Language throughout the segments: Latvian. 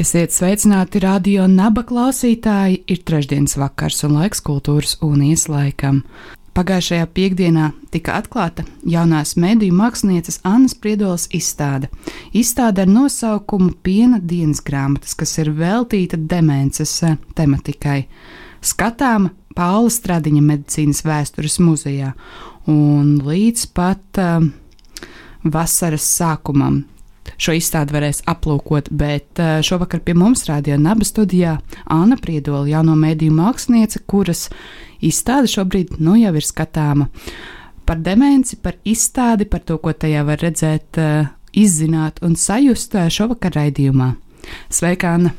Esiet sveicināti radio naba klausītāji, ir trešdienas vakars un laiks kultūras unijas laikam. Pagājušajā piekdienā tika atklāta jaunās mediju mākslinieces Annas Priedolas izstāde. Izstāde ar nosaukumu Piena dienas grāmatas, kas ir veltīta demences eh, tematikai. Skatāma Paula Stradiņa medicīnas vēstures muzejā un līdz pat uh, vasaras sākumam šo izstādi varēs aplūkot, bet eh, šovakar pie mums rādījā Naba studijā Anna Priedola, jauno mēdīju māksliniece, kuras izstāde šobrīd nu jau ir skatāma. Par demenci, par izstādi, par to, ko tajā var redzēt, eh, izzināt un sajust eh, šovakar raidījumā. Sveika, Anna!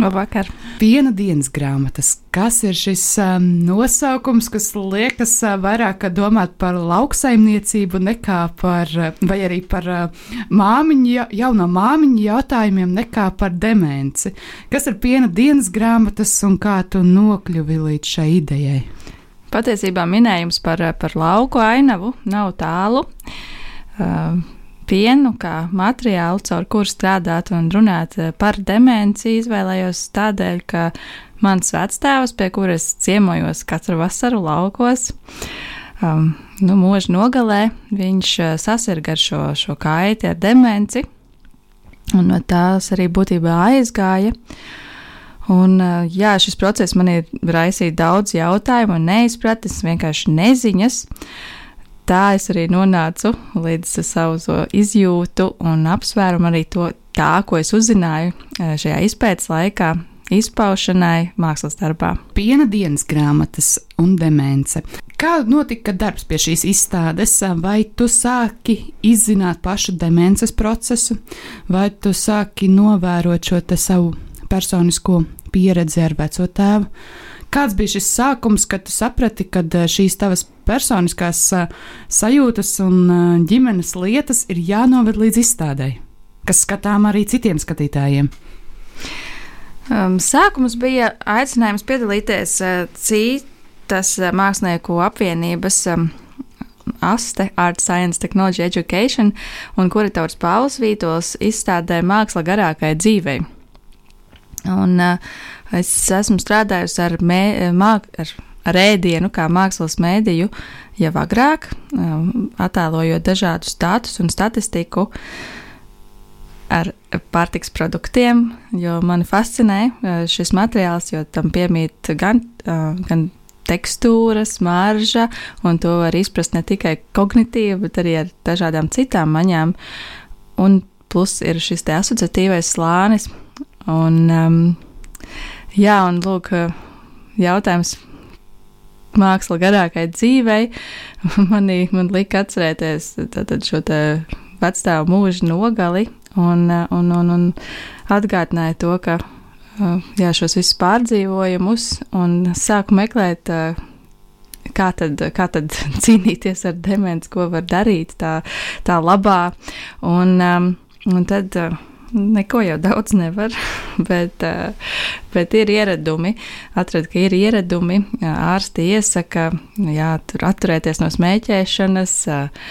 Labvakar! Piena dienas grāmatas. Kas ir šis um, nosaukums, kas liekas uh, vairāk domāt par lauksaimniecību nekā par, uh, vai arī par uh, māmiņu, jauno māmiņu jautājumiem, nekā par demenci? Kas ir piena dienas grāmatas un kā tu nokļuvi līdz šai idejai? Patiesībā minējums par, par lauku ainavu nav tālu. Uh, pienu kā materiālu, caur kuru strādāt un runāt eh, par demenci, izvēlējos tādēļ, ka mans vectēvs, pie kuras ciemojos katru vasaru laukos, um, nu, mūža nogalē, viņš eh, sasirga ar šo, šo kaiti, ar demenci, un no tās arī būtībā aizgāja. Un, eh, jā, šis process man ir raisījis daudz jautājumu un neizpratnes, vienkārši neziņas. Uh, tā es arī nonācu līdz savu izjūtu un apsvērumu arī to tā, ko es uzzināju eh, šajā izpētes laikā. Izpaušanai mākslas darbā. Piena dienas grāmatas un demence. Kā notika darbs pie šīs izstādes? Vai tu sāki izzināt pašu demences procesu, vai tu sāki novērot šo savu personisko pieredzi ar veco tēvu? Kāds bija šis sākums, kad tu saprati, ka eh, šīs tavas personiskās uh, sajūtas un uh, ģimenes lietas ir jānoved līdz izstādēji, kas skatām arī citiem skatītājiem. Um, sākums bija aicinājums piedalīties uh, citas uh, mākslinieku apvienības um, ASTE, Art Science Technology Education, un kurators Pāvils Vītols izstādē Māksla garākai dzīvei. Un, uh, es esmu strādājusi ar, mē, māk, ar ar ēdienu, kā mākslas mēdīju, jau agrāk, um, attēlojot dažādus datus un statistiku ar pārtiks produktiem, jo mani fascinē uh, šis materiāls, jo tam piemīt gan, uh, gan tekstūra, smarža, un to var izprast ne tikai kognitīvi, bet arī ar dažādām citām maņām. Un plus ir šis te asociatīvais slānis. Un, um, jā, un lūk, jautājums māksla garākai dzīvei, manī, man lika atcerēties tātad šo te vecstāvu mūža nogali un, un, un, un atgādināja to, ka jā, šos visus pārdzīvojumus un sāku meklēt, kā tad, kā tad cīnīties ar demenci, ko var darīt tā, tā labā. Un, un tad neko jau daudz nevar, bet, eh, bet ir ieradumi. Atradu, ka ir ieradumi. Ārsti iesaka, jā, tur atturēties no smēķēšanas eh,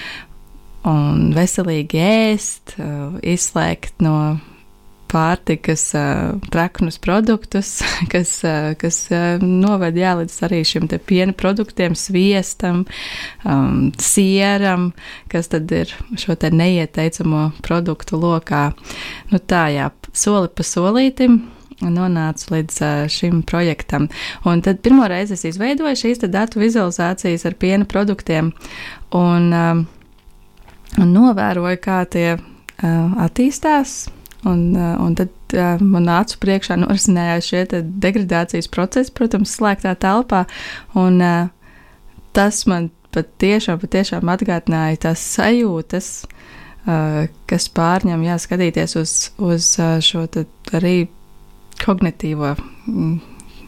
un veselīgi ēst, eh, izslēgt no pārtikas traknus produktus, kas, kas noved jā, līdz arī šim piena produktiem, sviestam, um, sieram, kas tad ir šo te neieteicamo produktu lokā. Nu tā jā, soli pa solītim nonācu līdz šim projektam. Un tad pirmo reizi es izveidoju šīs datu vizualizācijas ar piena produktiem un, un novēroju, kā tie attīstās Un, eh, un tad uh, man acu priekšā norisinājās šie degradācijas procesi, protams, slēgtā telpā. Un, uh, tas man patiešām, patiešām atgādināja tās sajūtas, kas pārņem, jā, skatīties uz, uz šo arī kognitīvo mm,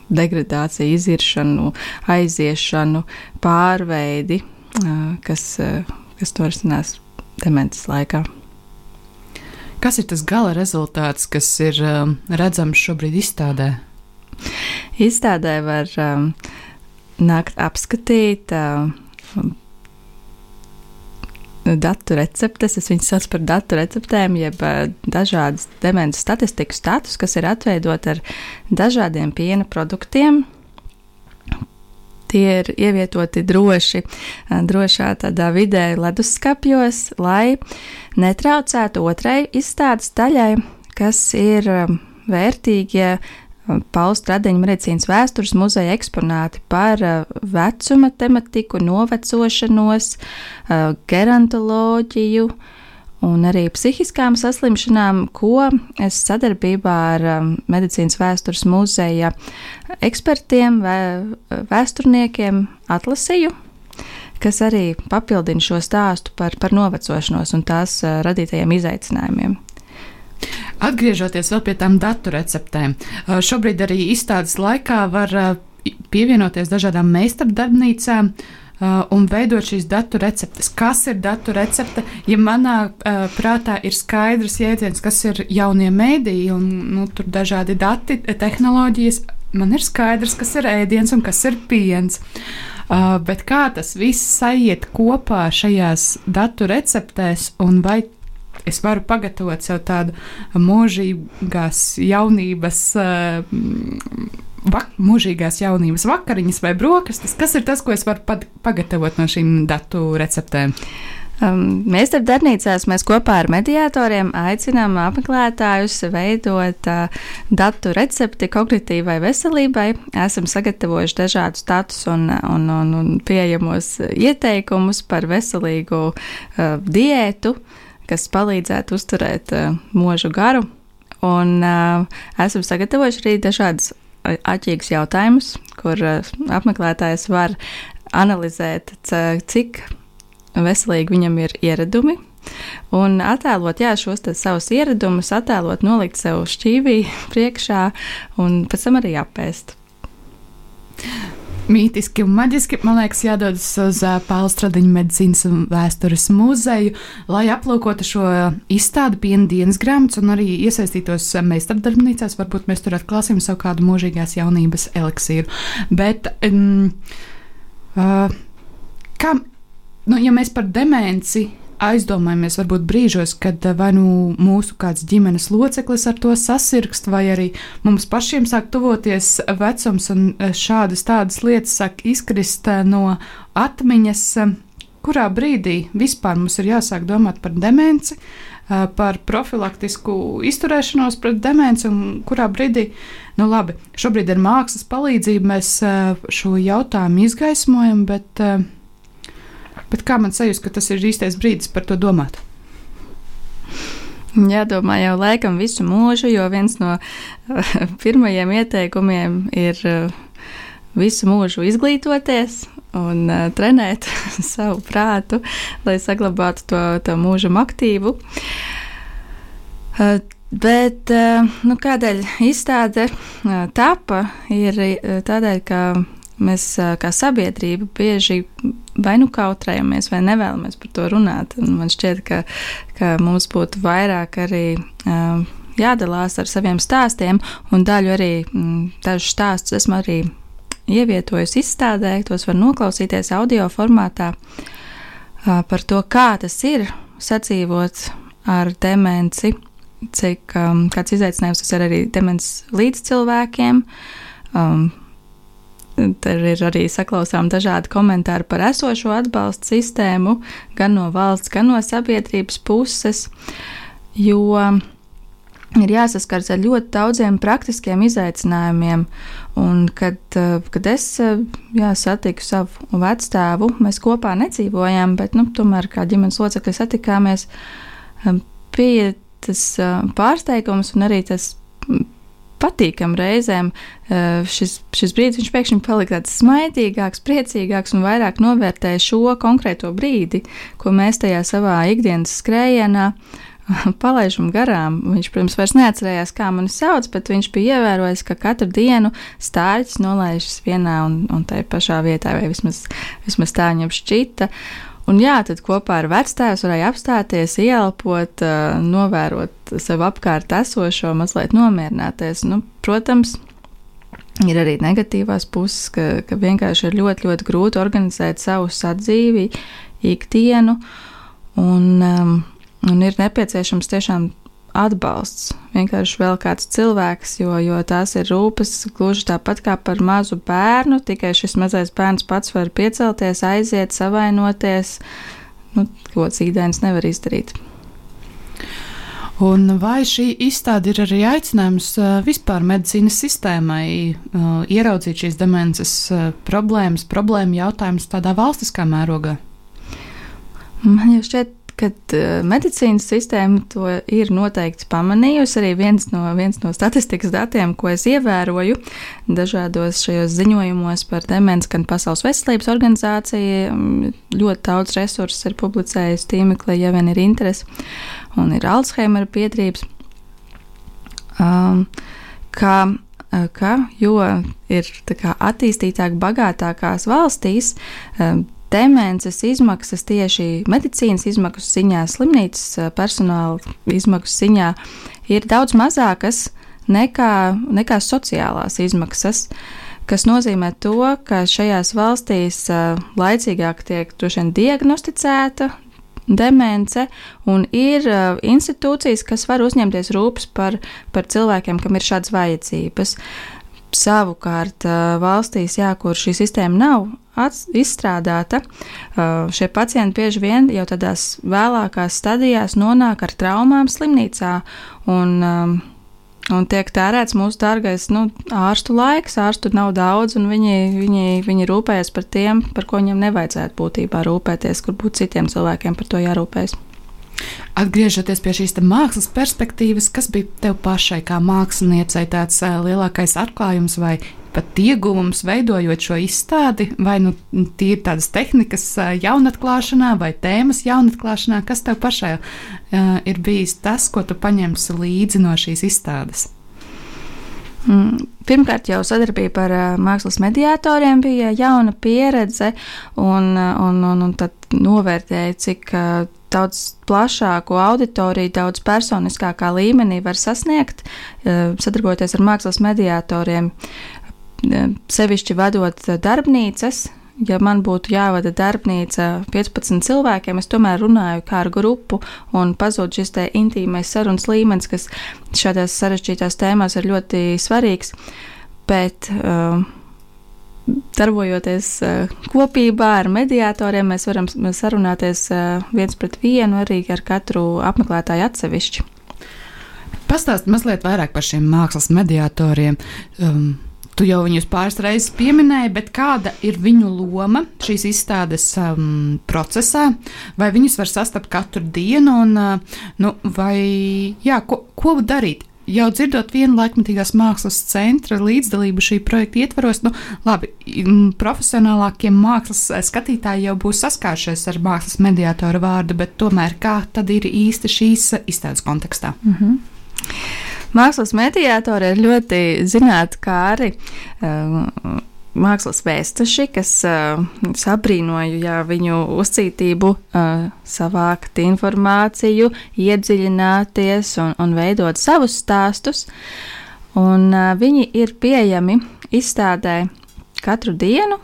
degradāciju, iziršanu, aiziešanu, pārveidi, kas, kas norisinās demences laikā. Kas ir tas gala rezultāts, kas ir um, redzams šobrīd izstādē? Izstādē var um, nākt apskatīt um, datu receptes. Es viņus saucu par datu receptēm, jeb uh, dažādas demences statistikas status, kas ir atveidot ar dažādiem piena produktiem. Tie ir ievietoti droši, uh, drošā tādā vidē leduskapjos, lai netraucētu otrai izstādes daļai, kas ir vērtīgie Pauls Stradiņa medicīnas vēstures muzeja eksponāti par uh, vecuma tematiku, novecošanos, uh, gerontoloģiju un arī psihiskām saslimšanām, ko es sadarbībā ar um, medicīnas vēstures muzeja ekspertiem, vēsturniekiem atlasīju kas arī papildina šo stāstu par, par novecošanos un tās uh, radītajiem izaicinājumiem. Atgriežoties vēl pie tām datu receptēm, šobrīd arī izstādes laikā var pievienoties dažādām meistardarbnīcām. Uh, un veidot šīs datu receptes. Kas ir datu recepte? Ja manā uh, prātā ir skaidrs jēdziens, kas ir jaunie mēdīji un nu, tur dažādi dati, tehnoloģijas, man ir skaidrs, kas ir ēdiens un kas ir piens. Uh, bet kā tas viss sajiet kopā šajās datu receptēs un vai es varu pagatavot sev tādu mūžīgās jaunības. Uh, Vak, mūžīgās jaunības vakariņas vai brokastis. Kas ir tas, ko es varu pagatavot no šīm datu receptēm? Um, mēs ar darbnīcās mēs kopā ar mediatoriem aicinām apmeklētājus veidot uh, datu recepti kognitīvai veselībai. Esam sagatavojuši dažādus datus un, un, un, un pieejamos ieteikumus par veselīgu uh, diētu. Uh, kas palīdzētu uzturēt uh, mūžu garu. Un uh, esam sagatavojuši arī dažādas aķīgas jautājumus, kur uh, apmeklētājs var analizēt, cik veselīgi viņam ir ieradumi. Un attēlot jā, šos savus ieradumus, attēlot, nolikt sev šķīvī priekšā un pēc tam arī apēst mītiski un maģiski. Man liekas, jādodas uz Pāvila Stradiņa medicīnas un vēstures muzeju, lai aplūkotu šo izstādi piena dienas grāmatas un arī iesaistītos meistardarbnīcās. Varbūt mēs tur atklāsim savu kādu mūžīgās jaunības eliksīru. Bet, um, uh, kā, nu, ja mēs par demenci aizdomājamies varbūt brīžos, kad eh, vai nu mūsu kāds ģimenes loceklis ar to sasirgst, vai arī mums pašiem sāk tuvoties vecums un eh, šādas tādas lietas sāk izkrist eh, no atmiņas, kurā brīdī vispār mums ir jāsāk domāt par demenci, par profilaktisku izturēšanos pret demenci, un kurā brīdī, nu labi, šobrīd ar mākslas palīdzību mēs šo jautājumu izgaismojam, bet Bet kā man sajūta, ka tas ir īstais brīdis par to domāt? Jādomā jau laikam visu mūžu, jo viens no pirmajiem ieteikumiem ir uh, visu mūžu izglītoties un uh, trenēt savu prātu, lai saglabātu to, to mūžam aktīvu. Uh, Bet nu, kādēļ izstāde tapa, ir tādēļ, ka mēs kā sabiedrība bieži vai nu kautrējamies, vai nevēlamies par to runāt. Un man šķiet, ka, ka mums būtu vairāk arī. Uh, Jādalās ar saviem stāstiem, un daļu arī dažus stāstus esmu arī ievietojis izstādē, tos var noklausīties audio formātā uh, par to, kā tas ir sadzīvot ar demenci, cik um, kāds izaicinājums tas ir arī demences līdzcilvēkiem. Um, Tur ir arī saklausām dažādi komentāri par esošo atbalstu sistēmu, gan no valsts, gan no sabiedrības puses, jo ir jāsaskars ar ļoti daudziem praktiskiem izaicinājumiem. Un kad, kad es jā, satiku savu vecstāvu, mēs kopā nedzīvojām, bet nu, tomēr kā ģimenes locekļi satikāmies, bija tas pārsteigums un arī tas patīkami reizēm. Eh, šis, šis brīdis viņš pēkšņi palika tāds smaidīgāks, priecīgāks un vairāk novērtēja šo konkrēto brīdi, ko mēs tajā savā ikdienas skrējienā palaižam garām. Viņš, protams, vairs neatcerējās, kā mani sauc, bet viņš bija ievērojis, ka katru dienu stārķis nolaižas vienā un, un tai pašā vietā, vai vismaz, vismaz tā viņam šķita. Un jā, tad kopā ar vectēvu varēja apstāties, ieelpot, novērot sev apkārt esošo, mazliet nomierināties. Nu, protams, ir arī negatīvās puses, ka, ka vienkārši ir ļoti, ļoti grūti organizēt savu sadzīvi, ikdienu, un, um, un ir nepieciešams tiešām atbalsts. Vienkārši vēl kāds cilvēks, jo, jo tās ir rūpes gluži tāpat kā par mazu bērnu, tikai šis mazais bērns pats var piecelties, aiziet, savainoties. Nu, ko cīdēns nevar izdarīt. Un vai šī izstāde ir arī aicinājums vispār medicīnas sistēmai ieraudzīt šīs demences problēmas, problēmu jautājumus tādā valstiskā mērogā? Man jau šķiet, ka medicīnas sistēma to ir noteikti pamanījusi. Arī viens no, viens no statistikas datiem, ko es ievēroju dažādos šajos ziņojumos par demenci, gan Pasaules veselības organizācija ļoti daudz resursus ir publicējusi tīmeklī, ja vien ir interesi un ir Alzheimera piedrības. Um, ka, uh, ka, jo ir kā, attīstītāk, bagātākās valstīs, um, demences izmaksas tieši medicīnas izmaksu ziņā, slimnīcas uh, personāla izmaksu ziņā ir daudz mazākas nekā, nekā sociālās izmaksas. Tas nozīmē to, ka šajās valstīs uh, laicīgāk tiek diagnosticēta demence, un ir uh, institūcijas, kas var uzņemties rūpes par, par cilvēkiem, kam ir šādas vajadzības. Savukārt, valstīs, jā, kur šī sistēma nav izstrādāta, šie pacienti bieži vien jau tādās vēlākās stadijās nonāk ar traumām slimnīcā. Un, Un tiek tērēts mūsu dārgais nu, ārstu laiks, ārstu nav daudz, un viņi, viņi, viņi rūpējas par tiem, par ko viņam nevajadzētu būtībā rūpēties, kur būtu citiem cilvēkiem par to jārūpējas. Atgriežoties pie šīs mākslas perspektīvas, kas bija tev pašai, kā māksliniecei, tāds lielākais atklājums vai pat ieguvums veidojot šo izstādi, vai nu tīri tādas tehnikas jaunatklāšanā, vai tēmas jaunatklāšanā, kas tev pašai uh, ir bijis tas, ko tu paņemsi līdzi no šīs izstādes? Mm, pirmkārt, jau sadarbība ar mākslas mediatoriem bija jauna pieredze, un, un, un, un tad novērtēja, cik daudz plašāku auditoriju, daudz personiskākā līmenī var sasniegt, eh, sadarbojoties ar mākslas mediatoriem, eh, sevišķi vadot darbnīcas. Ja man būtu jāvada darbnīca 15 cilvēkiem, es tomēr runāju kā ar grupu un pazūd šis te intīmais sarunas līmenis, kas šādās sarežģītās tēmās ir ļoti svarīgs. Bet uh, darbojoties uh, kopībā ar mediatoriem, mēs varam sarunāties uh, viens pret vienu arī ar katru apmeklētāju atsevišķi. Pastāst mazliet vairāk par šiem mākslas mediatoriem. Um, tu jau viņus pāris reizes pieminēji, bet kāda ir viņu loma šīs izstādes um, procesā? Vai viņus var sastapt katru dienu, un uh, nu, vai, jā, ko, ko darīt? Jau dzirdot vienu laikmatīgās mākslas centra līdzdalību šī projekta ietvaros, nu, labi, profesionālākie mākslas eh, skatītāji jau būs saskāršies ar mākslas mediātoru vārdu, bet tomēr kā tad ir īsti šīs eh, izstādes kontekstā? Mm -hmm. Mākslas mediātori ir ļoti zinātnīgi. Uh, mākslas vēstuši, kas uh, sabrīnoju jā, viņu uzcītību, uh, savākt informāciju, iedziļināties un, un veidot savus stāstus. Un, uh, viņi ir pieejami izstādē katru dienu,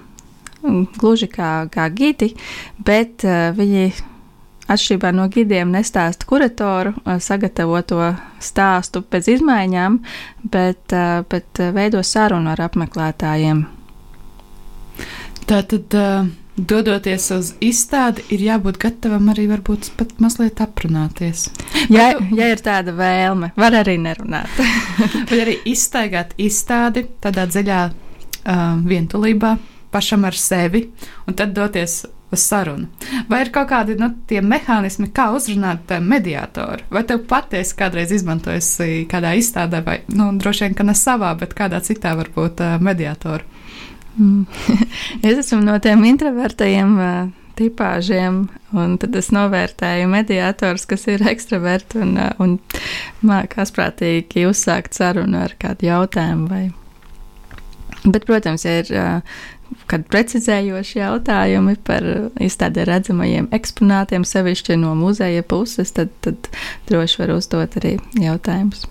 gluži kā, kā gidi, bet uh, viņi atšķirībā no gidiem nestāsta kuratoru sagatavoto stāstu pēc izmaiņām, bet, bet veido sarunu ar apmeklētājiem. Tātad, dodoties uz izstādi, ir jābūt gatavam arī varbūt pat mazliet aprunāties. Ja, ja ir tāda vēlme, var arī nerunāt. Vai arī izstaigāt izstādi tādā dziļā uh, vientulībā, pašam ar sevi, un tad doties uz sarunu. Vai ir kaut kādi nu, mehānismi, kā uzrunāt mediātoru? Vai tev patiesi kādreiz izmantojas kādā izstādē, vai nu, droši vien, ka ne savā, bet kādā citā varbūt mediātoru? Mm. es esmu no tiem introvertajiem tipāžiem, un tad es novērtēju mediātors, kas ir ekstraverti un, un mākās prātīgi uzsākt sarunu ar kādu jautājumu. Vai... Bet, protams, ja ir kad precizējoši jautājumi par izstādē redzamajiem eksponātiem, sevišķi no muzeja puses, tad, tad droši var uzdot arī jautājumus.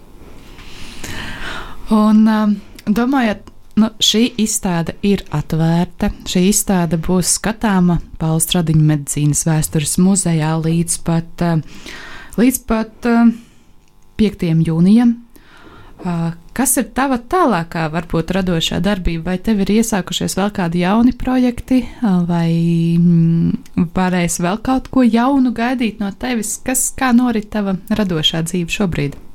Un domājot Nu, šī izstāde ir atvērta. Šī izstāde būs skatāma Pāvila Stradiņa medicīnas vēstures muzejā līdz pat, eh, līdz pat 5. Eh, jūnijam. Eh, kas ir tava tālākā, varbūt radošā darbība, vai tev ir iesākušies vēl kādi jauni projekti, vai mm, varēs vēl kaut ko jaunu gaidīt no tevis? Kas, kā norit tava radošā dzīve šobrīd?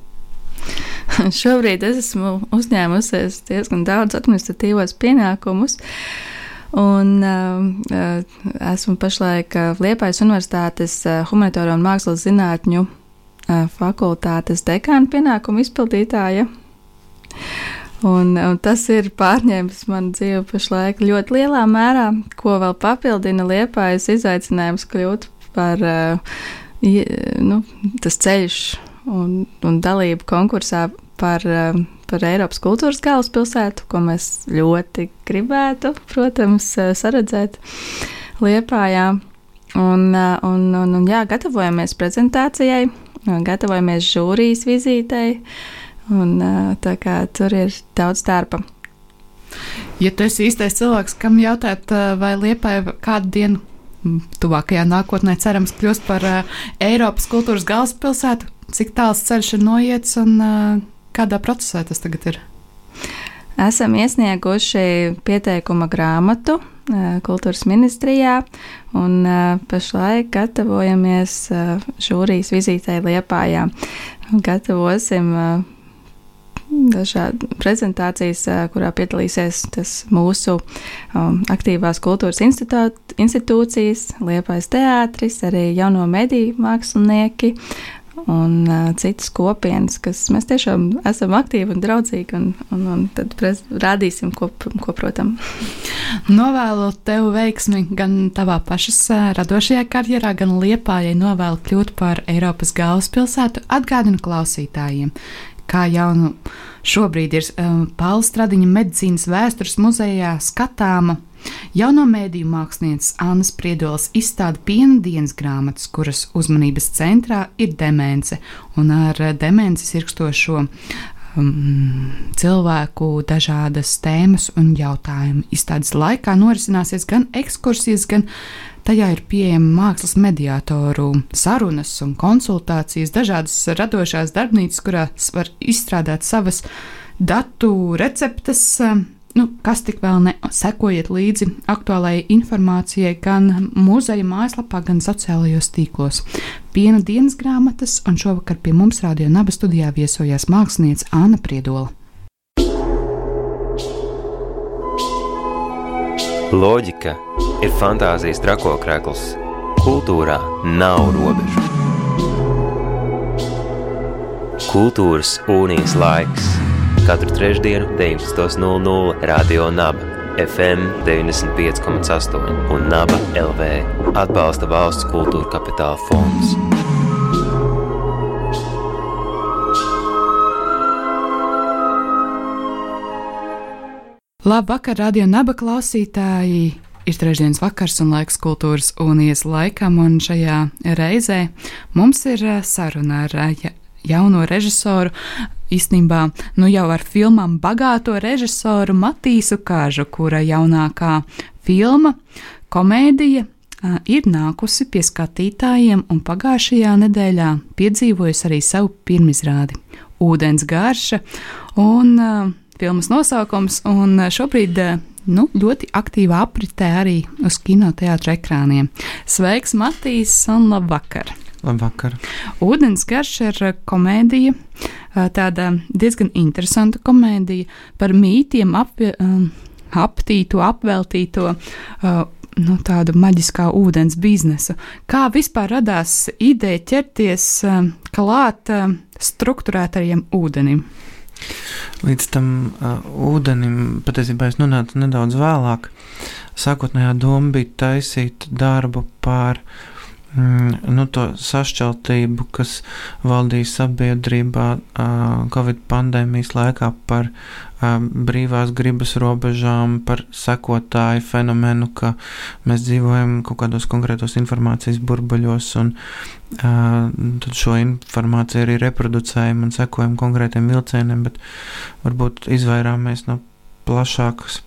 Šobrīd es esmu uzņēmusies diezgan daudz administratīvos pienākumus. Un uh, esmu pašlaik uh, Liepājas Universitātes uh, Humanitāro un Mākslas zinātņu uh, fakultātes dekāna pienākumu izpildītāja. Un, un tas ir pārņēmis manu dzīvi pašlaik ļoti lielā mērā, ko vēl papildina Liepājas izaicinājums kļūt par uh, nu, tas ceļš un, un dalību konkursā par, um, par Eiropas kultūras galvaspilsētu, ko mēs ļoti gribētu, protams, uh, saredzēt Liepājā. Un, uh, un, un, un jā, gatavojamies prezentācijai, gatavojamies žūrijas vizītei, un tā kā tur ir daudz darba. Ja tu esi īstais cilvēks, kam jautāt, vai Liepāja kādu dienu tuvākajā nākotnē cerams kļūst par Eiropas kultūras galvaspilsētu, cik tāls ceļš ir noiets un kādā procesā tas tagad ir? Esam iesnieguši pieteikuma grāmatu kultūras ministrijā un pašlaik gatavojamies žūrijas vizītei Liepājā. Gatavosim dažādas prezentācijas, kurā piedalīsies mūsu um, aktīvās kultūras institūcijas, Liepais teātris, arī jauno mediju mākslinieki un uh, citas kopienas, kas mēs tiešām esam aktīvi un draudzīgi, un, un, un tad rādīsim, ko, ko protam. Novēlu tev veiksmi gan tavā pašas radošajā karjerā, gan liepājai novēlu kļūt par Eiropas galvaspilsētu. Atgādinu klausītājiem, kā jau nu šobrīd ir um, Pāvila Stradiņa medicīnas vēstures muzejā skatāma Jauno mēdīju mākslinieces Annas Priedolas izstāda piena dienas grāmatas, kuras uzmanības centrā ir demence un ar demences irkstošo um, cilvēku dažādas tēmas un jautājumi. Izstādes laikā norisināsies gan ekskursijas, gan tajā ir pieejama mākslas mediātoru sarunas un konsultācijas, dažādas radošās darbnīcas, kurās var izstrādāt savas datu receptes nu, kas tik vēl ne sekojiet līdzi aktuālajai informācijai gan muzeja mājaslapā, gan sociālajos tīklos. Piena dienas grāmatas, un šovakar pie mums Rādio Naba studijā viesojās mākslinieca Anna Priedola. Loģika ir fantāzijas trakokrekls. Kultūrā nav robežu. Kultūras unijas laiks katru trešdienu 19.00 Radio Naba FM 95,8 un Naba LV atbalsta valsts kultūra kapitāla fonds. Labvakar, radio naba klausītāji! Ir trešdienas vakars un laiks kultūras unijas laikam, un šajā reizē mums ir eh, saruna ar eh, jauno režisoru īstenībā nu jau ar filmām bagāto režisoru Matīsu Kāžu, kura jaunākā filma, komēdija, ir nākusi pie skatītājiem un pagājušajā nedēļā piedzīvojusi arī savu pirmizrādi - Ūdens garša un uh, filmas nosaukums, un šobrīd nu, ļoti aktīvā apritē arī uz kinoteātra ekrāniem. Sveiks, Matīs, un labvakar! Labvakar! Ūdens garš ir komēdija, tāda diezgan interesanta komēdija par mītiem apvi, aptīto, apveltīto. Nu, tādu maģiskā ūdens biznesu. Kā vispār radās ideja ķerties klāt struktūrētajam ūdenim? līdz tam uh, ūdenim patiesībā es nonācu nedaudz vēlāk. Sākotnējā doma bija taisīt darbu par mm, nu, to sašķeltību, kas valdīja sabiedrībā Covid pandēmijas laikā par brīvās gribas robežām, par sekotāju fenomenu, ka mēs dzīvojam kaut kādos konkrētos informācijas burbuļos un tad šo informāciju arī reproducējam un sekojam konkrētiem vilcieniem, bet varbūt izvairāmies no plašākas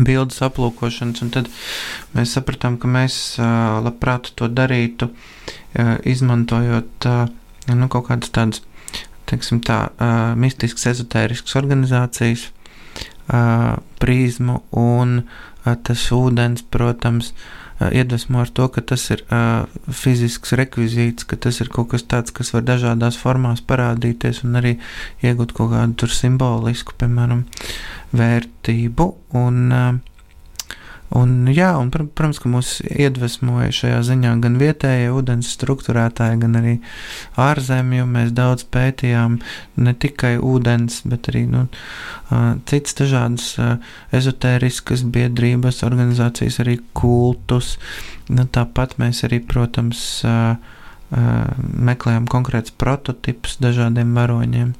bildes aplūkošanas, un tad mēs sapratām, ka mēs labprāt to darītu, izmantojot nu, kaut kādas tādas, teiksim tā, mistiskas, ezotēriskas organizācijas, prizmu, un tas ūdens, protams, uh, iedvesmo ar to, ka tas ir uh, fizisks rekvizīts, ka tas ir kaut kas tāds, kas var dažādās formās parādīties un arī iegūt kaut kādu simbolisku, piemēram, vērtību. Un, uh, un, jā, un, protams, ka mūs iedvesmoja šajā ziņā gan vietējie ūdens struktūrētāji, gan arī ārzemju. Mēs daudz pētījām ne tikai ūdens, bet arī nu, citas dažādas ezotēriskas biedrības, organizācijas, arī kultus. Nu, tāpat mēs arī, protams, meklējam konkrētus prototipus dažādiem varoņiem.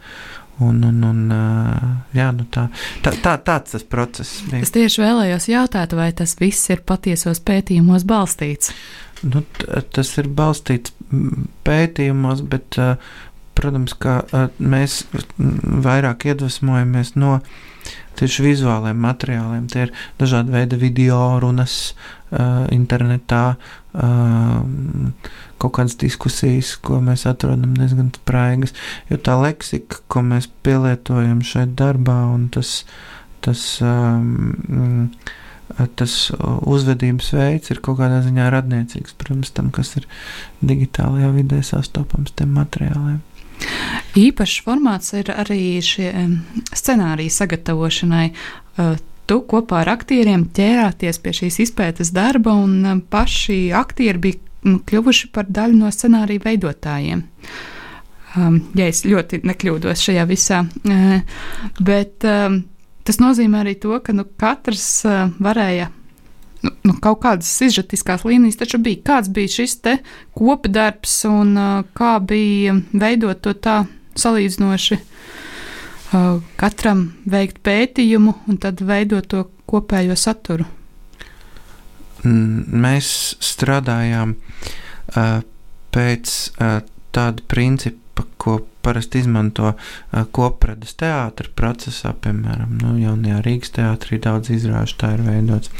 Un, un, un, jā, nu tā, tā, tā, tāds tas process bija. Es tieši vēlējos jautāt, vai tas viss ir patiesos pētījumos balstīts? Nu, tas ir balstīts pētījumos, bet, protams, ka mēs vairāk iedvesmojamies no tieši vizuāliem materiāliem. Tie ir dažādi veidi video runas internetā kaut kādas diskusijas, ko mēs atrodam diezgan spraigas. Jo tā leksika, ko mēs pielietojam šeit darbā, un tas, tas, tas uzvedības veids ir kaut kādā ziņā radniecīgs, protams, tam, kas ir digitālajā vidē sastopams tiem materiāliem. Īpašs formāts ir arī šie scenāriju sagatavošanai. Tu kopā ar aktieriem ķērāties pie šīs izpētes darba, un paši aktieri bija kļuvuši par daļu no scenārija veidotājiem. Ja es ļoti nekļūdos šajā visā, uh, bet tas nozīmē arī to, ka nu, katrs uh, varēja nu, nu, kaut kādas izžetiskās līnijas taču bija. Kāds bija šis te kopdarbs un uh, kā bija veidot to tā salīdzinoši uh, katram veikt pētījumu un tad veidot to kopējo saturu? Mēs strādājām uh, pēc tāda principa, ko parasti izmanto kopradas teātris procesā, piemēram, nu, jaunajā Rīgas teātrī daudz izrāžu tā ir veidots,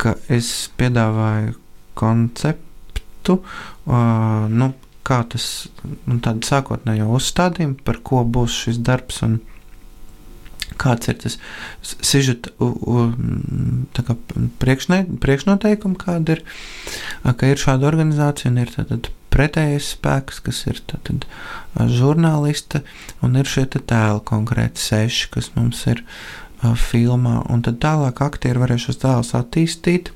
ka es piedāvāju konceptu, uh, nu, kā tas, nu, tādu sākotnējo uzstādījumu, par ko būs šis darbs un kāds ir tas sižeta priekšne, priekšnoteikumi, kāda ir, ka ir šāda organizācija un ir tātad pretējais spēks, kas ir tātad žurnāliste, un ir šie tēli konkrēti seši, kas mums ir filmā, un tad tālāk aktieri varēs šos tēlus attīstīt,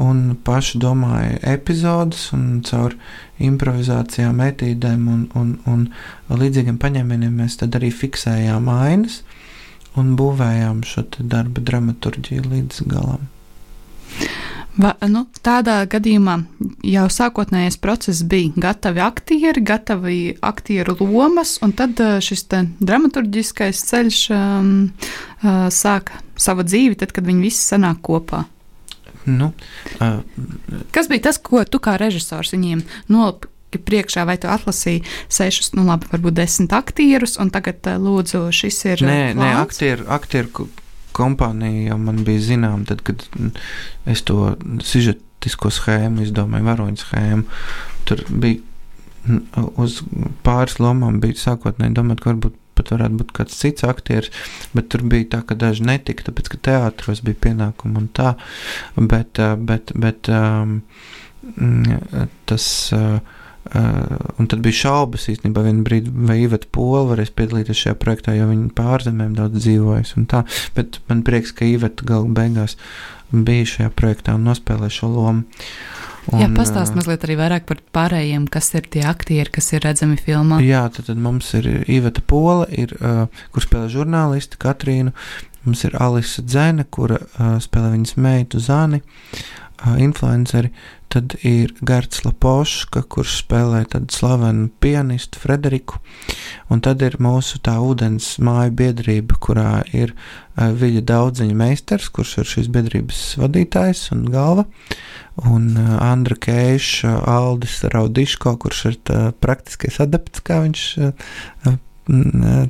un paši domāja epizodes, un caur improvizācijām, etīdēm un, un, un līdzīgiem paņēmieniem mēs tad arī fiksējām ainas, un būvējām šo darba dramaturģiju līdz galam. Va, nu, tādā gadījumā jau sākotnējais process bija gatavi aktieri, gatavi aktieru lomas, un tad šis dramaturgiskais ceļš um, uh, sāk savu dzīvi, tad, kad viņi visi sanāk kopā. Nu, uh, Kas bija tas, ko tu kā režisors viņiem nolpi priekšā, vai tu atlasīji sešus, nu labi, varbūt desmit aktierus, un tagad lūdzu, šis ir. Nē, plāns? nē aktieru, aktieru kompānija jau man bija zinām, tad, kad es to sižetisko schēmu izdomāju, varoņu schēmu. Tur bija uz pāris lomām bija sākotnēji domāt, ka varbūt pat varētu būt kāds cits aktieris, bet tur bija tā, ka daži netika, tāpēc, ka teātros bija pienākumi un tā, bet, bet, bet um, tas. Uh, un tad bija šaubas īstenībā vienā brīdī, vai Iveta Pola varēs piedalīties šajā projektā, jo viņa pārzemēm daudz dzīvojas. Bet man prieks, ka Iveta galu beigās bija šajā projektā un nospēlēja šo lomu. Un, jā, pastāst mazliet arī vairāk par pārējiem, kas ir tie aktieri, kas ir redzami filmā. Jā, tad, tad mums ir Iveta Pola, ir, uh, kur spēlē žurnālisti Katrīnu, mums ir Alisa Dzene, kura uh, spēlē viņas meitu Zani, uh, influenceri, Tad ir Gerts Lapoška, kurš spēlē tādu slavenu pianistu Frederiku. Un tad ir mūsu tā ūdens māju biedrība, kurā ir uh, Viļa Daudziņa meistars, kurš ir šīs biedrības vadītājs un galva. Un uh, Andra Keiša, Aldis Raudiško, kurš ir tā, praktiskais adepts, kā viņš uh,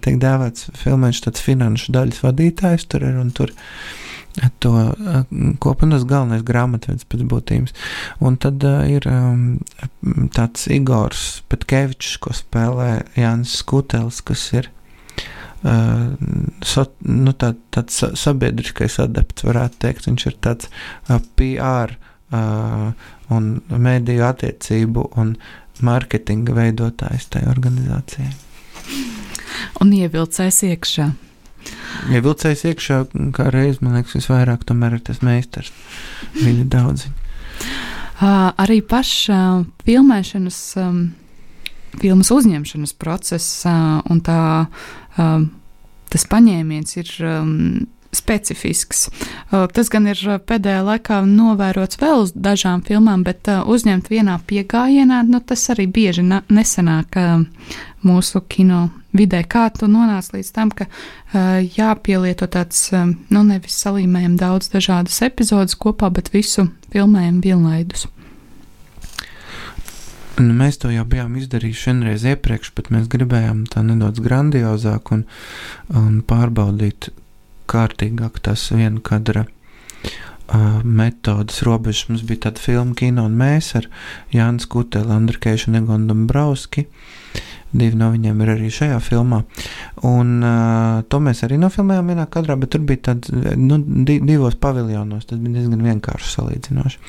tiek dēvēts filmēs, tāds finanšu daļas vadītājs tur ir un tur. Uh, to kopanos galvenais grāmatvedis pēc būtības. Un tad uh, ir um, tāds Igors Petkevičs, ko spēlē Jānis Skutels, kas ir uh, so, nu, tā, tāds sabiedriskais adepts, varētu teikt. Viņš ir tāds uh, PR uh, un mēdīju attiecību un mārketinga veidotājs tajā organizācijā. Un ievilcēs iekšā. Ja vilcējs iekšā, kā reiz, man liekas, visvairāk tomēr ir tas meistars. Viņa daudziņa. Uh, arī paša uh, filmēšanas, um, filmas uzņemšanas process uh, un tā, uh, tas paņēmiens ir um, specifisks. Tas gan ir pēdējā laikā novērots vēl uz dažām filmām, bet uzņemt vienā piegājienā, nu, tas arī bieži nesenāk mūsu kino vidē. Kā tu nonāc līdz tam, ka jāpielieto tāds, nu, nevis salīmējam daudz dažādas epizodes kopā, bet visu filmējam vienlaidus? Nu, mēs to jau bijām izdarījuši vienreiz iepriekš, bet mēs gribējām tā nedaudz grandiozāk un, un pārbaudīt kārtīgāk tas viena kadra uh, metodas robežas. Mums bija tāda filma Kino un mēs ar Jānis Kutelu, Andru Keišu un Egonu Dombrauski. Divi no viņiem ir arī šajā filmā. Un, uh, to mēs arī nofilmējām vienā kadrā, bet tur bija tāds nu, di divos paviljonos. Tas bija diezgan vienkārši salīdzinoši.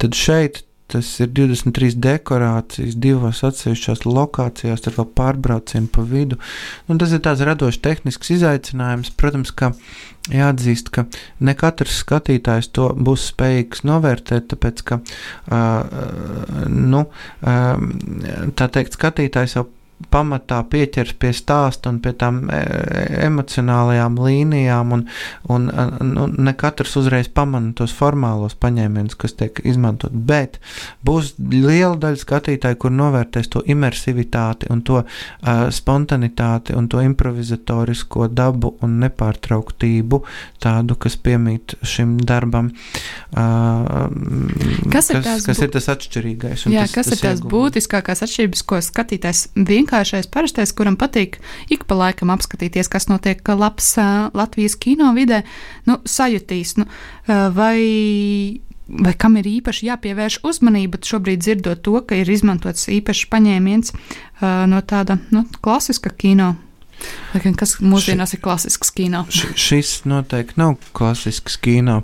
Tad šeit Tas ir 23 dekorācijas, divās atsevišķās lokācijās, ar vēl pārbraucienu pa vidu. Nu, tas ir tāds radošs tehnisks izaicinājums. Protams, ka jāatzīst, ka ne katrs skatītājs to būs spējīgs novērtēt, tāpēc ka, uh, nu, uh, tā teikt, skatītājs jau pamatā pieķers pie stāsta un pie tām e, emocionālajām līnijām, un, un nu, ne katrs uzreiz pamana tos formālos paņēmienus, kas tiek izmantot. Bet būs liela daļa skatītāju, kur novērtēs to imersivitāti un to uh, spontanitāti un to improvizatorisko dabu un nepārtrauktību, tādu, kas piemīt šim darbam. Uh, kas, ir kas, kas ir tas atšķirīgais? Jā, tas, kas tas ir tās iegums? būtiskākās atšķirības, ko skatītājs vienkārši vienkāršais, parastais, kuram patīk ik pa laikam apskatīties, kas notiek labs Latvijas kino vidē, nu, sajutīs, nu, vai vai kam ir īpaši jāpievērš uzmanība šobrīd dzirdot to, ka ir izmantots īpašs paņēmiens uh, no tāda nu, klasiska kino. Kas mūsdienās ir klasisks kino? Šis noteikti nav klasisks kino.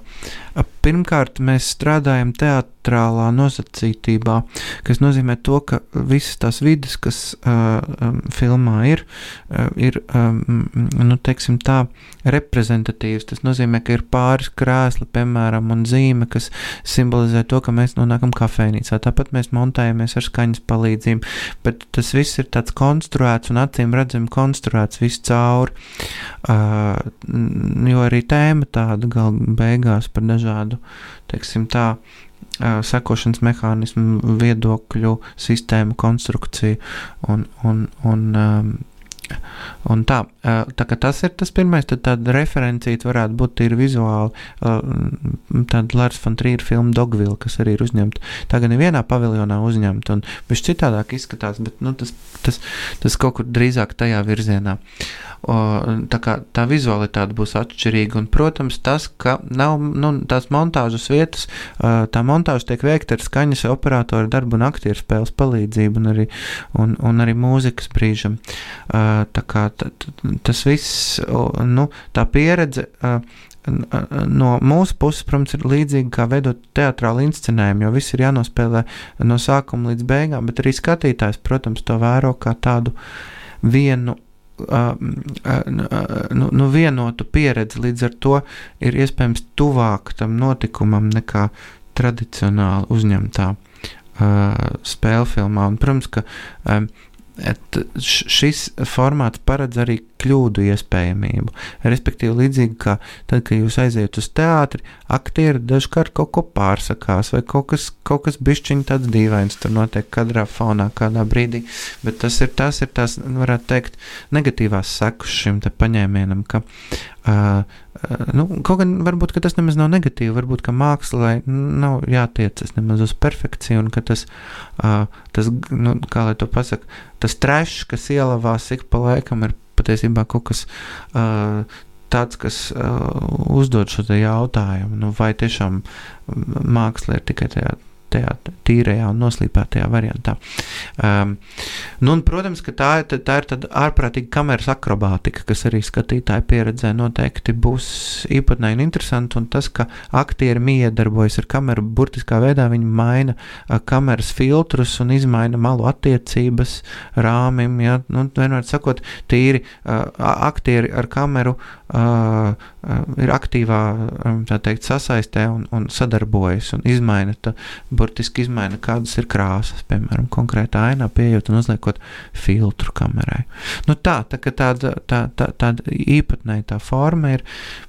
Pirmkārt, mēs strādājam teātrālā nosacītībā, kas nozīmē to, ka visas tās vidas, kas uh, um, filmā ir, uh, ir um, nu, teiksim, tā reprezentatīvas. Tas nozīmē, ka ir pāris krēsli, piemēram, un zīme, kas simbolizē to, ka mēs nonākam kafejnīcā. Tāpat mēs montējamies ar skaņas palīdzību, bet tas viss ir tāds konstruēts un acīm redzami konstruēts viss cauri, uh, jo arī tēma tāda gal beigās par dažādu, teiksim tā, sekošanas mehānismu, viedokļu sistēmu, konstrukciju un, un, un um, Un tā, tā kā tas ir tas pirmais, tad tāda referencija varētu būt tīri vizuāli. Tāda Lārs Fontrīra filma Dogville, kas arī ir uzņemta. Tā gan ir vienā paviljonā uzņemta, un viņš citādāk izskatās, bet nu, tas, tas, tas kaut kur drīzāk tajā virzienā. O, tā kā tā vizualitāte būs atšķirīga, un, protams, tas, ka nav nu, tās montāžas vietas, tā montāža tiek veikta ar skaņas operatora darbu un aktieru spēles palīdzību, un arī, un, un arī mūzikas brīžam. Tā kā tas viss, nu, tā pieredze no mūsu puses, protams, ir līdzīga kā veidot teātrālu inscenējumu, jo viss ir jānospēlē no sākuma līdz beigām, bet arī skatītājs, protams, to vēro kā tādu vienu. Uh, uh, nu, nu, vienotu pieredzi, līdz ar to ir iespējams tuvāk tam notikumam nekā tradicionāli uzņemtā uh, spēļu filmā. Un, protams, ka um, šis formāts paredz arī kļūdu iespējamību. Respektīvi, līdzīgi kā tad, kad jūs aiziet uz teātri, aktieri dažkārt kaut ko pārsakās, vai kaut kas, kaut kas bišķiņš tāds dīvains tur notiek kadrā fonā kādā brīdī, bet tas ir tas, ir tās, varētu teikt, negatīvās sekas šim te paņēmienam, ka uh, nu, kaut gan varbūt tas nemaz nav negatīvi. Varbūt mākslā nav jātiecas nemaz uz perfekciju, un ka tas, uh, tas nu, kā lai to pasakā, tas trešs, kas ielavās ik pa laikam, ir patiesībā kaut kas. Uh, tāds, kas uh, uzdod šo jautājumu, nu, vai tiešām māksla ir tikai tajā tajā tīrajā un noslīpētajā variantā. Um, nu, un, protams, ka tā, tā, tā ir tāda ārprātīga kameras akrobātika, kas arī skatītāju pieredzē noteikti būs īpatnēji un interesanti. Un tas, ka aktieri miedarbojas ar kameru, burtiskā veidā viņi maina uh, kameras filtrus un izmaina malu attiecības rāmim. Ja? Nu, vienmēr sakot, tīri uh, aktieri ar kameru uh, uh, ir aktīvā um, teikt, sasaistē un, un sadarbojas un izmaina, tā, burtiski izmaina, kādas ir krāsas, piemēram, konkrētā ainā, pieejot un uzliekot filtru kamerai. Nu, tā, tā, tāda, tā, tā, tāda īpatnēja tā forma ir,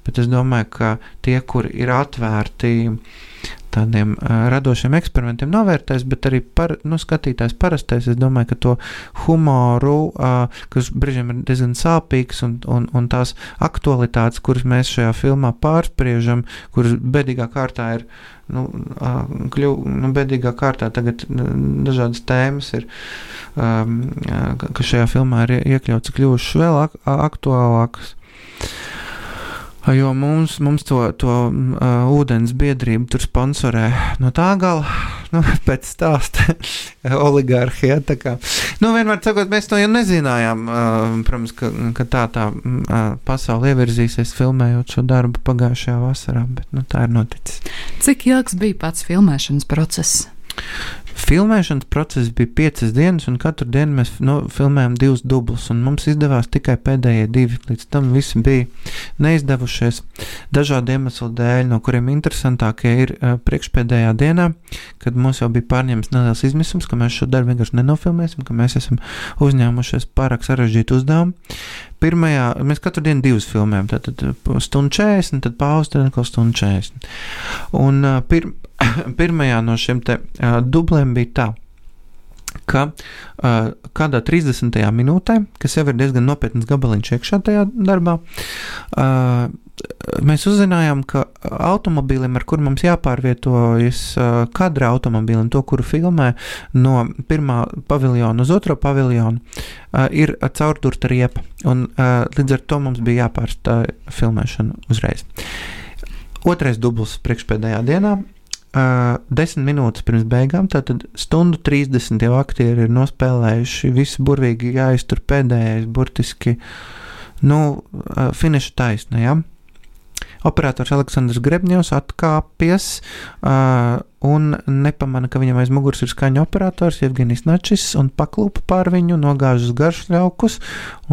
bet es domāju, ka tie, kur ir atvērti, tādiem radošiem eksperimentiem novērtēs, bet arī par, nu, skatītājs parastais. Es domāju, ka to humoru, kas brīžiem ir diezgan sāpīgs, un, un, un tās aktualitātes, kuras mēs šajā filmā pārspriežam, kuras bedīgā kārtā ir. Nu, kļu, nu, bedīgā kārtā tagad dažādas tēmas ir, um, kas šajā filmā ir iekļauts, kļuvušas vēl ak aktuālākas. Jo mums, mums to, to uh, ūdens biedrību tur sponsorē no tā gala, nu, pēc stāsta oligārhija. Tā kā, nu, vienmēr sakot, mēs to jau nezinājām, uh, protams, ka, ka tā tā uh, pasaule ievirzīsies filmējot šo darbu pagājušajā vasarā, bet nu, tā ir noticis. Cik ilgs bija pats filmēšanas process? Filmēšanas process bija piecas dienas, un katru dienu mēs nu, filmējām divus dublus. Mums izdevās tikai pēdējie divi. Līdz tam visi bija neizdevušies dažādu iemeslu dēļ, no kuriem interesantākie ir uh, priekšpēdējā dienā, kad mums jau bija pārņemts neliels izmisums, ka mēs šo darbu vienkārši nenofilmēsim, ka mēs esam uzņēmušies pārāk sarežģītu uzdevumu. Pirmajā mēs katru dienu divus filmējam, tad, tad stundu 40, tad pauze, tad atkal stundu 40. Un uh, pir, pirmajā no šiem te uh, dublēm bija tā, ka uh, kādā 30. minūtē, kas jau ir diezgan nopietns gabaliņš iekšā tajā darbā, uh, mēs uzzinājām, ka automobīlim, ar kuru mums jāpārvietojas, kadra automobīlim, to, kuru filmē no pirmā paviljona uz otro paviljonu, ir caurdurta riepa. Un, līdz ar to mums bija jāpārstāj filmēšana uzreiz. Otrais dubls priekšpēdējā dienā Uh, desmit minūtes pirms beigām, tātad stundu 30 jau aktieri ir nospēlējuši, visi burvīgi jāiztur pēdējais, burtiski, nu, uh, finiša taisnē, ja? Operators Aleksandrs Grebņevs atkāpjas uh, un nepamanā, ka viņam aiz muguras ir skaņa operators Jevgenijs Načis un paklūpa pār viņu, nogāž uz garšļaukus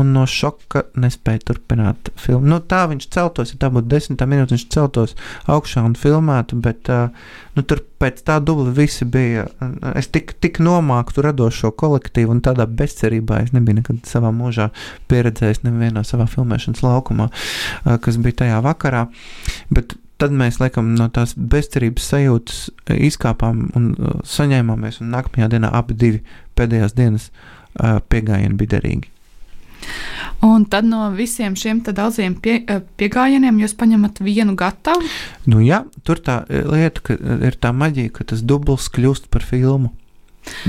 un no šoka nespēja turpināt filmu. Nu, tā viņš celtos, ja tā būtu desmitā minūte, viņš celtos augšā un filmētu, bet nu, tur pēc tā dubla visi bija. Es tik, tik nomāktu radošo kolektīvu, un tādā bezcerībā es nebiju nekad savā mūžā pieredzējis nevienā savā filmēšanas laukumā, kas bija tajā vakarā. Bet tad mēs laikam no tās bezcerības sajūtas eh, izkāpām un uh, saņēmāmies, un nākamajā dienā abi divi pēdējās dienas uh, piegājieni bija derīgi. Un tad no visiem šiem daudziem pie, piegājieniem jūs paņemat vienu gatavu? Nu, jā, tur tā lieta, ka ir tā maģija, ka tas dubls kļūst par filmu.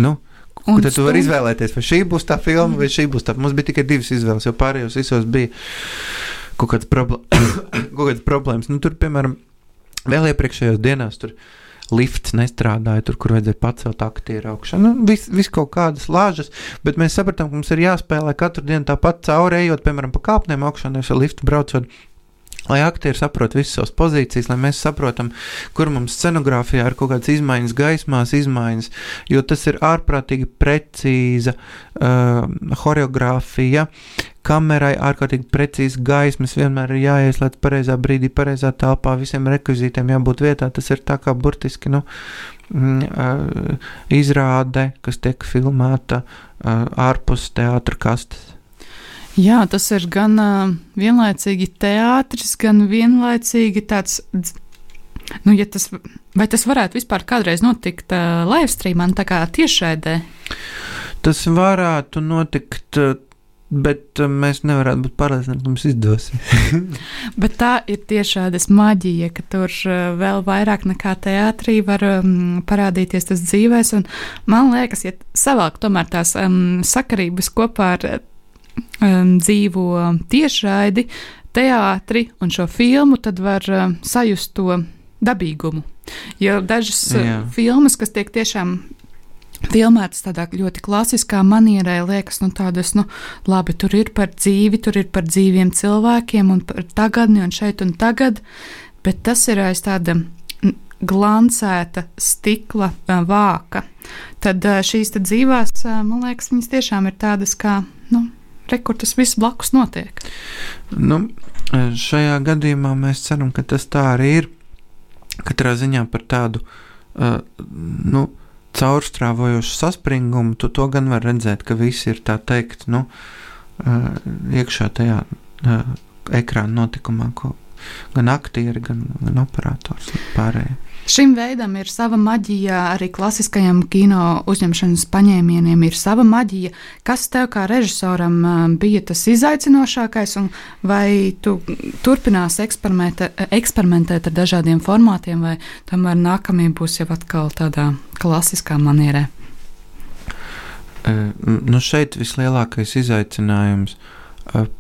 Nu, Un tad tu vari izvēlēties, vai šī būs tā filma, mm. vai šī būs tā. Mums bija tikai divas izvēles, jo pārējos visos bija kaut kādas, kādas problēmas. Nu, tur, piemēram, vēl iepriekšējos dienās tur lifts nestrādāja, tur, kur vajadzēja pacelt aktieru augšā. Nu, Viss vis kaut kādas lāžas, bet mēs sapratām, ka mums ir jāspēlē katru dienu tāpat cauri, ejot, piemēram, pa kāpnēm augšā, nevis ar liftu braucot. Lai aktieri saprotu visas savas pozīcijas, lai mēs saprotam, kur mums scenogrāfijā ir kaut kādas izmaiņas, gaismās, izmaiņas, jo tas ir ārprātīgi precīza uh, choreogrāfija, kamerai ārkārtīgi precīzi gaismas, vienmēr ir jāieslēdz pareizā brīdī, pareizā telpā, visiem rekvizītiem jābūt vietā. Tas ir tā kā burtiski, nu, mm, izrāde, kas tiek filmēta ārpus teātra kastes. Jā, tas ir gan uh, vienlaicīgi teātris, gan vienlaicīgi tāds. Nu, ja tas, vai tas varētu vispār kādreiz notikt uh, live streamā, tā kā tiešraidē? Tas varētu notikt, bet mēs nevarētu būt pārliecināti, ka mums izdosies. bet tā ir tiešādas maģija, ka tur vēl vairāk nekā teātrī var um, parādīties tas dzīvēs. Man liekas, ja savāk tomēr tās um, sakarības kopā ar um, dzīvo tiešraidi, teātri un šo filmu, tad var um, sajust to dabīgumu. Jo dažas uh, Jā. filmas, kas tiek tiešām filmētas tādā ļoti klasiskā manierē, liekas, nu, tādas, nu, labi, tur ir par dzīvi, tur ir par dzīviem cilvēkiem un par tagadni un šeit un tagad, bet tas ir aiz tāda glancēta stikla uh, vāka. Tad šīs dzīvās, man liekas, viņas tiešām ir tādas kā, nu, re, kur tas viss blakus notiek. Nu, šajā gadījumā mēs ceram, ka tas tā arī ir. Katrā ziņā par tādu uh, nu, caurstrāvojošu saspringumu, tu to gan var redzēt, ka visi ir tā teikt, nu, uh, iekšā tajā uh, ekrāna notikumā, ko gan aktieri, gan, gan operators pārējie. Šim veidam ir sava maģija, arī klasiskajam kino uzņemšanas paņēmieniem ir sava maģija. Kas tev kā režisoram bija tas izaicinošākais, un vai tu turpināsi eksperimentēt ar dažādiem formātiem, vai tomēr nākamie būs jau atkal tādā klasiskā manierē? Nu šeit vislielākais izaicinājums,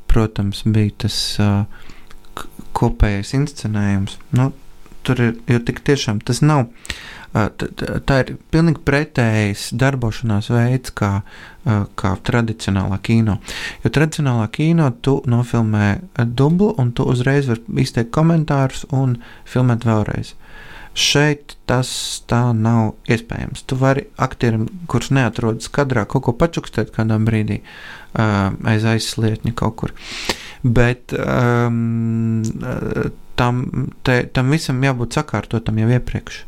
protams, bija tas kopējais inscenējums. Nu, tur ir, jo tik tiešām tas nav. Tā ir pilnīgi pretējs darbošanās veids kā, kā tradicionālā kino. Jo tradicionālā kino tu nofilmē dublu, un tu uzreiz vari izteikt komentārus un filmēt vēlreiz. Šeit tas tā nav iespējams. Tu vari aktierim, kurš neatrodas kadrā, kaut ko pačukstēt kādā brīdī aiz aizslietņa kaut kur. Bet um, tam, te, tam visam jābūt sakārtotam jau iepriekš.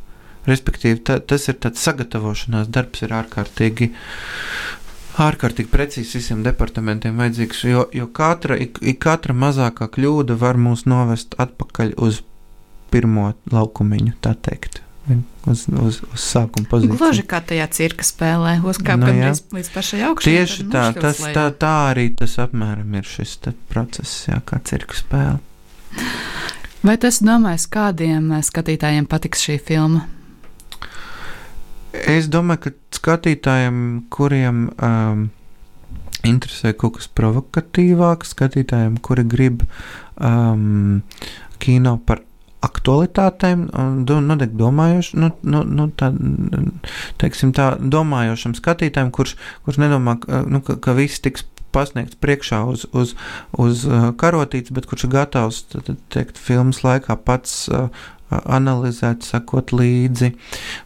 Respektīvi, ta, tas ir tāds sagatavošanās darbs, ir ārkārtīgi, ārkārtīgi precīzi visiem departamentiem vajadzīgs, jo, jo katra, ik, ik katra mazākā kļūda var mūs novest atpakaļ uz pirmo laukumiņu, tā teikt. Uz, uz, uz sākuma pozīcijas. Gluži kā tajā cirka spēlē, uzkāpt nu, līdz, līdz pašai augšai. Tieši tā, tas, tā, tā arī tas apmēram ir šis process, jā, kā cirka spēle. Vai tas domājis, kādiem eh, skatītājiem patiks šī filma? Es domāju, ka skatītājiem, kuriem um, interesē kaut kas provokatīvāks, skatītājiem, kuri grib um, kino par aktualitātēm, noteikti domājošam, nu, nu, nu, tā, teiksim, tā domājošam skatītājam, kurš, kurš nedomā, nu, ka, ka viss tiks pasniegts priekšā uz, uz, uz uh, karotītes, bet kurš ir gatavs teikt, filmas laikā pats uh, analizēt, sakot līdzi.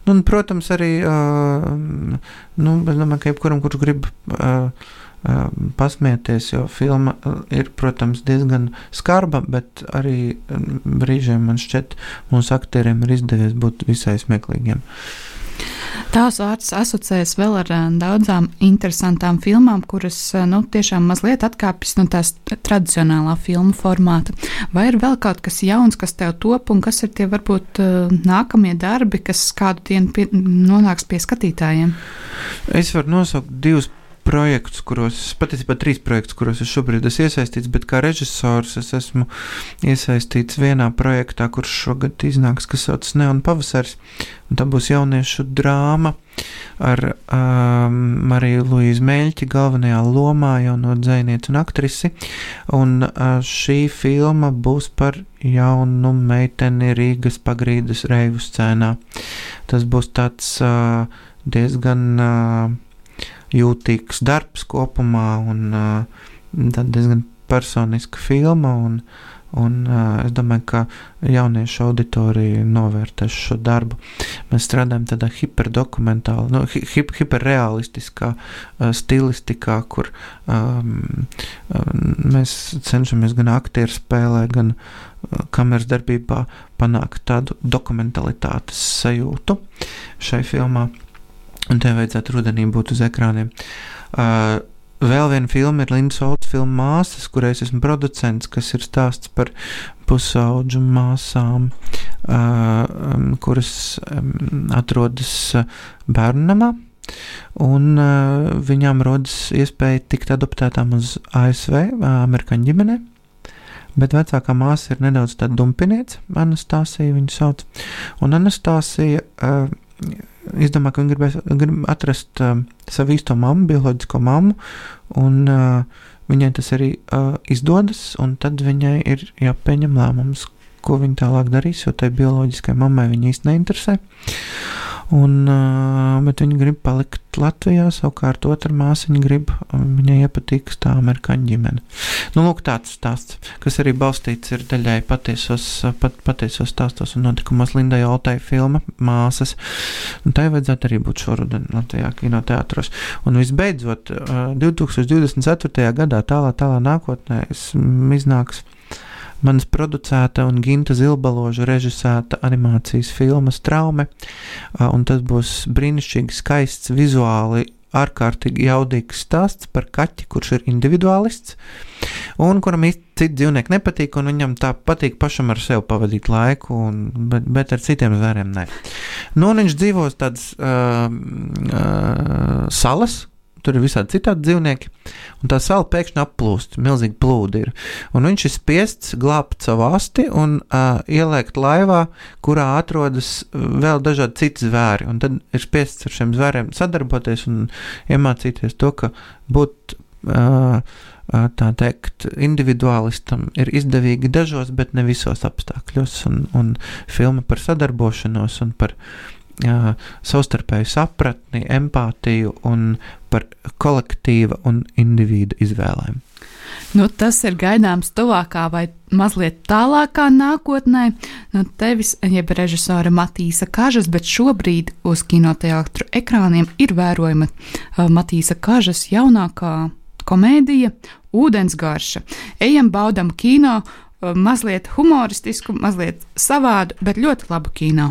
Nu, un, protams, arī uh, nu, domāju, ka jebkuram, kurš grib uh, pasmieties, jo filma ir, protams, diezgan skarba, bet arī brīžiem man šķiet, mūsu aktieriem ir izdevies būt visai smieklīgiem. Uh, Tās vārds asociējas vēl ar eh, daudzām interesantām filmām, kuras eh, nu, tiešām mazliet atkāpjas no tās tradicionālā filmu formāta. Vai ir vēl kaut kas jauns, kas tev top, un kas ir tie varbūt eh, nākamie darbi, kas kādu dienu pie, nonāks pie skatītājiem? Es varu nosaukt divus projektus, kuros, patiesībā trīs projektus, kuros es šobrīd esmu iesaistīts, bet kā režisors es esmu iesaistīts vienā projektā, kurš šogad iznāks, kas saucas Neon Pavasaris. Tā būs jauniešu drāma ar um, Mariju Luīzu Meļķi galvenajā lomā, jauno dzēnieci un aktrisi. Un uh, šī filma būs par jaunu meiteni Rīgas pagrīdes reivu scēnā. Tas būs tāds uh, diezgan uh, jūtīgs darbs kopumā un uh, diezgan personiska filma. Un, Un, uh, es domāju, ka jauniešu auditorija novērtēs šo darbu. Mēs strādājam tādā hiperdokumentālā, nu, hi, hiperrealistiskā uh, stilistikā, kur um, mēs cenšamies gan aktieru spēlē, gan uh, kameras darbībā panākt tādu dokumentalitātes sajūtu šai filmā. Un te vajadzētu rudenī būt uz ekrāniem. Uh, Vēl viena filma ir Lindas Volts filma Māsas, kurais esmu producents, kas ir stāsts par pusauģu māsām, uh, um, kuras um, atrodas uh, bērnamā. Un uh, viņām rodas iespēja tikt adoptētām uz ASV, uh, amerikāņu ģimenē. Bet vecākā māsa ir nedaudz tāda dumpiniece, Anastasija viņu sauc. Un Anastasija uh, izdomā, ka viņi gribēs grib atrast uh, savu īsto mammu, bioloģisko mammu, un uh, viņai tas arī uh, izdodas, un tad viņai ir jāpieņem lēmums, ko viņa tālāk darīs, jo tai bioloģiskai mammai viņa īsti neinteresē. Un, bet viņi grib palikt Latvijā, savukārt otra māsiņa grib, viņai iepatīk tā amerikāņu ģimene. Nu, lūk, tāds stāsts, kas arī balstīts ir daļai patiesos, pat, patiesos stāstos un notikumos Lindai Altai filma Māsas. Un tai vajadzētu arī būt šoruden Latvijā kinoteātros. Un visbeidzot, uh, 2024. gadā tālā, tālā nākotnē iznāks manas producēta un Ginta Zilbaloža režisēta animācijas filmas Traume, un tas būs brīnišķīgi skaists vizuāli ārkārtīgi jaudīgs stāsts par kaķi, kurš ir individuālists, un kuram citi dzīvnieki nepatīk, un viņam tā patīk pašam ar sevi pavadīt laiku, un, bet, bet ar citiem zvēriem nē. Nu, viņš dzīvos tādas uh, uh, salas, tur ir visādi citādi dzīvnieki, un tā sala pēkšņi applūst, milzīgi plūdi ir. Un viņš ir spiests glābt savu asti un uh, ieliekt laivā, kurā atrodas vēl dažādi citi zvēri. Un tad ir spiests ar šiem zvēriem sadarboties un iemācīties to, ka būt. Uh, tā teikt, individuālistam ir izdevīgi dažos, bet ne visos apstākļos. Un, un filma par sadarbošanos un par uh, savstarpēju sapratni, empātiju un par kolektīva un individu izvēlēm. Nu, tas ir gaidāms tuvākā vai mazliet tālākā nākotnē. No tevis, jeb režisora Matīsa Kažas, bet šobrīd uz kinoteātru ekrāniem ir vērojama Matīsa Kažas jaunākā komēdija Ūdensgarša. Ejam, baudam kino, mazliet humoristisku, mazliet savādu, bet ļoti labu kino.